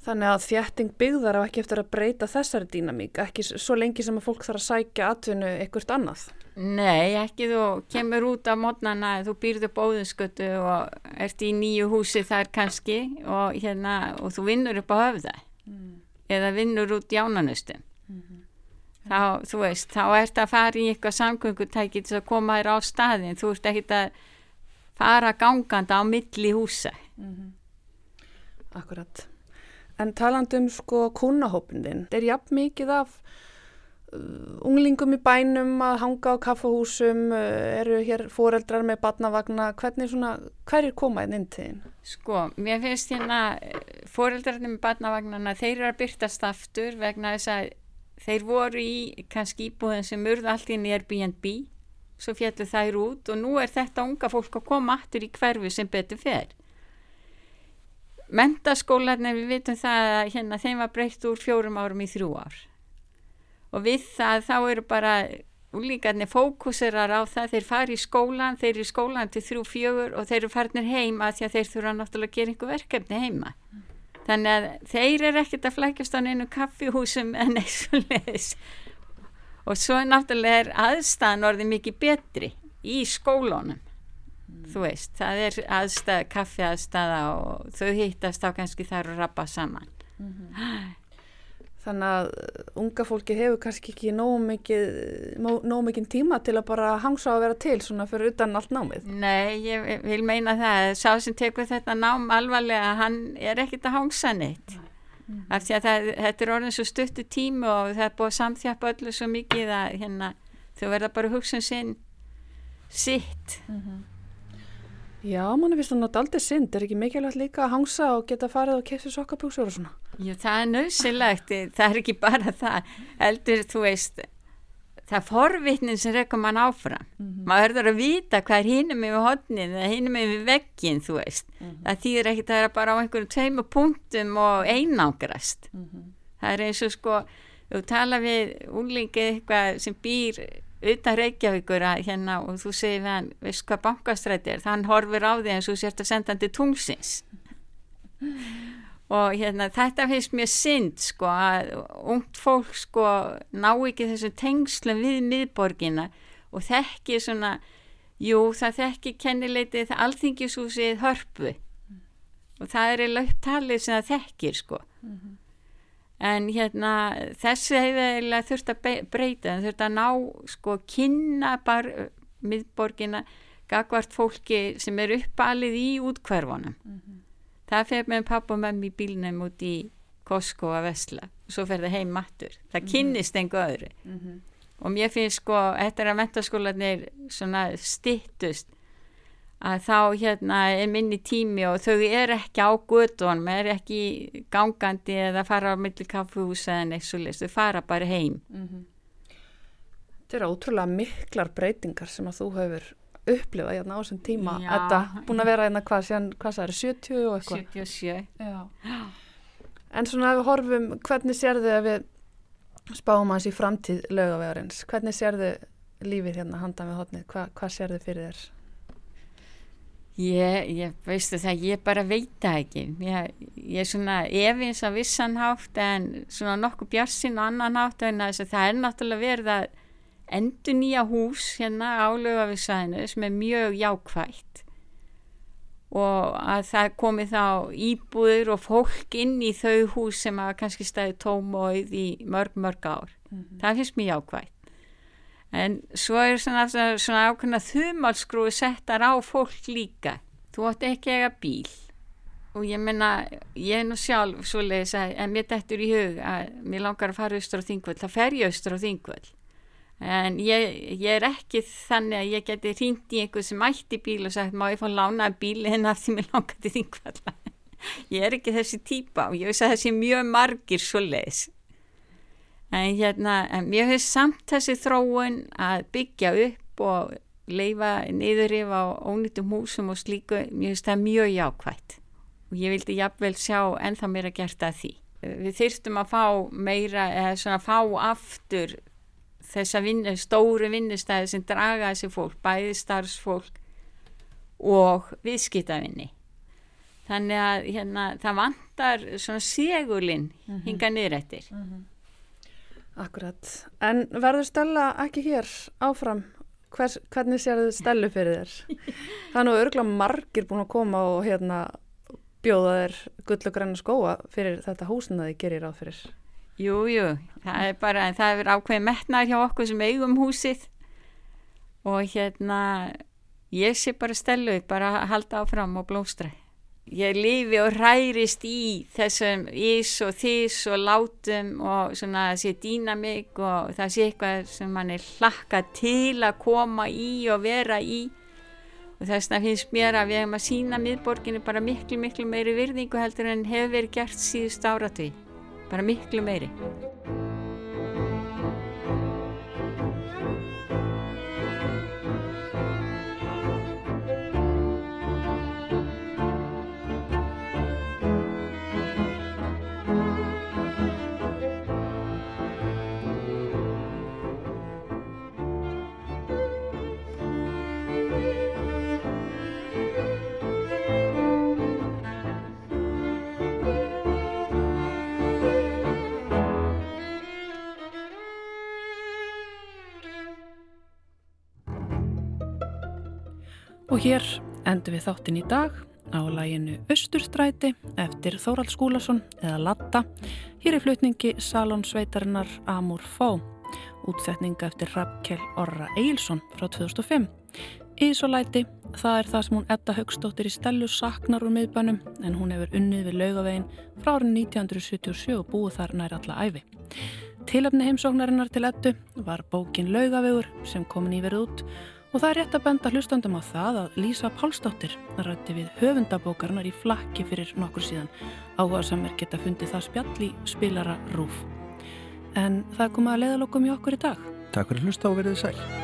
Þannig að þjætting byggðar á ekki eftir að breyta þessari dýnamík, ekki svo lengi sem að fólk þarf að sækja atvinnu eitthvað annað. Nei, ekki þú kemur út á mótnana, þú býrðu upp óðunskötu og ert í nýju húsi þar kannski og, hérna, og þú vinnur upp á höfða mm. eða vinnur út í ánanustum. Mm -hmm. Þá, þú veist, þá ert að fara í eitthvað samgöngutæki til að koma þér á staðin, þú ert ekki að fara ganganda á milli húsa. Mm -hmm. Akkurat. En talandum sko kúnahópindin, er jafn mikið af unglingum í bænum að hanga á kaffahúsum, uh, eru hér foreldrar með batnavagna, hvernig svona, hver er komaðin inn til þín? Sko, mér finnst hérna foreldrarnir með batnavagnana, þeir eru að byrtast aftur vegna þess að þeir voru í kannski íbúðin sem urði allt inn í Airbnb, svo fjallu þær út og nú er þetta unga fólk að koma aftur í hverfi sem betur fer. Mentaskólanir við vitum það að hérna þeim var breytt úr fjórum árum í þrjú ár og við það þá eru bara úlíkarnir fókusirar á það. Þeir fari í skólan, þeir eru í skólan til þrjú fjögur og þeir eru farnir heima því að þeir þurfa náttúrulega að gera einhver verkefni heima. Þannig að þeir eru ekkert að flækjast á einu kaffihúsum en eins og leðis og svo náttúrulega er aðstæðan orðið mikið betri í skólunum þú veist, það er aðstæð, kaffi aðstæða og þau hittast á kannski þar og rappa saman. Mm -hmm. Þannig að unga fólki hefur kannski ekki nógu mikið, nógu mikið tíma til að bara hangsa að vera til svona fyrir utan allt námið. Nei, ég vil meina það, sá sem tekur þetta nám alvarlega, hann er ekkit að hangsa neitt. Mm. Af því að það, þetta er orðin svo stuttu tímu og það er búið að samþjapa öllu svo mikið að hérna, þau verða bara hugsun sinn sitt. Mm -hmm. Já, mann finnst það náttúrulega aldrei synd, er ekki mikilvægt líka að hangsa og geta farið og kemst í sokkabúksur og svona? Já, það er nöðsilegt, það er ekki bara það, eldur, þú veist, það er forvitnin sem rekum mann áfram. Mm -hmm. Maður verður að vita hvað er hínum yfir hodnin eða hínum yfir veggin, þú veist. Mm -hmm. Það þýðir ekki að það er bara á einhverjum tveimu punktum og einangrast. Mm -hmm. Það er eins og sko, þú tala við úlingið eitthvað sem býr utan Reykjavíkur að hérna og þú segir við hann, veist hvað bankastræti er þann horfir á því eins og sért að senda hann til tungsins og hérna þetta finnst mér synd sko að ungt fólk sko ná ekki þessu tengslum við miðborgina og þekki svona jú það þekki kennileitið alþingisúsið hörpu. Og það er eiginlega upptalið sem það þekkir sko. Mm -hmm en hérna þessi hefur eiginlega þurft að breyta þurft að ná sko kynna bara miðborgina gagvart fólki sem er uppalið í útkverfunum mm -hmm. Það fer með pappa og mammi í bílnum út í Costco að vesla og svo fer það heim mattur það -hmm. kynnist einhver öðru mm -hmm. og mér finnst sko, þetta er að mentaskólanir svona stittust að þá hérna er minni tími og þau er ekki á guðdónum, er ekki gangandi eða fara á milli kaffehúsa en eitthvað svolítið, þau fara bara heim. Mm -hmm. Þetta eru ótrúlega miklar breytingar sem að þú hefur upplifað hérna á þessum tíma. Já. Þetta búin að vera hérna hvað, síðan, hvað það er, 70 og eitthvað? 77. Já. En svona ef við horfum, hvernig sér þau að við spáum hans í framtíð lögavegarins? Hvernig sér þau lífið hérna handan við hodnið? Hva, hvað sér þau fyrir þér? Ég, ég veistu það, ég bara veit það ekki. Ég, ég er svona efins að vissan hátt en svona nokkuð bjarsinn og annan hátt en þess að það er náttúrulega verið að endur nýja hús hérna álöga við sæðinu sem er mjög jákvægt og að það komi þá íbúður og fólk inn í þau hús sem hafa kannski staðið tómóið í mörg, mörg ár. Mm -hmm. Það finnst mjög ákvæmt. En svo er svona, svona ákveðna þumalskrúi settar á fólk líka. Þú átt ekki ega bíl og ég menna, ég er nú sjálf svo leiðis að, en mér dettur í hug að mér langar að fara austur á þingvöld, þá fer ég austur á þingvöld en ég, ég er ekki þannig að ég geti ringt í einhver sem ætti bíl og sagt má ég fá lánaði bíl en af því mér langar til þingvalla [LAUGHS] ég er ekki þessi típa og ég veist að þessi mjög margir svo leiðis en hérna mér hefur samt þessi þróun að byggja upp og leifa niður yfir á ónýttum húsum og slíku, mér finnst það mjög jákvægt og ég vildi jafnvel sjá ennþá mér að gera það því. Við þyrstum að fá meira eða svona fá aftur þessa vinnu, stóru vinnustæði sem draga þessi fólk, bæði starfsfólk og viðskiptavinni. Þannig að hérna, það vantar svona segulinn mm -hmm. hinga niður eftir. Mm -hmm. Akkurat. En verður Stella ekki hér áfram? Hvers, hvernig sér þið Stellu fyrir þér? [LAUGHS] Það er nú örgulega margir búin að koma og hérna bjóða þér gull og grann skóa fyrir þetta húsin að þið gerir ráð fyrir. Jú, jú, það er bara, það er ákveðið metnar hjá okkur sem eigum húsið. Og hérna, ég sé bara stelu, bara halda áfram og blóstra. Ég lifi og hrærist í þessum ís og þís og látum og svona það sé dýnamík og það sé eitthvað sem mann er hlakka til að koma í og vera í. Og þess vegna finnst mér að við hefum að sína miðborginu bara miklu, miklu meiri virðingu heldur en hefur verið gert síðust áratví bara miklu meiri Og hér endur við þáttin í dag á læginu Östurstræti eftir Þórald Skúlason eða Latta. Hér er flutningi Salón Sveitarinnar Amur Fó, útsetninga eftir Rappkjell Orra Eilsson frá 2005. Ísolæti, það er það sem hún Edda Högstóttir í stelu saknar úr miðbænum en hún hefur unnið við laugavegin frá árið 1977 og búið þar nær alla æfi. Tilöfni heimsóknarinnar til Eddu var bókin Laugavegur sem komin í verið út Og það er rétt að benda hlustandum á það að Lísa Pálsdóttir rætti við höfundabókarinnar í flakki fyrir nokkur síðan áhuga sem er geta fundið það spjall í spilara rúf. En það kom að leiðalokum í okkur í dag. Takk fyrir hlusta og verið sæl.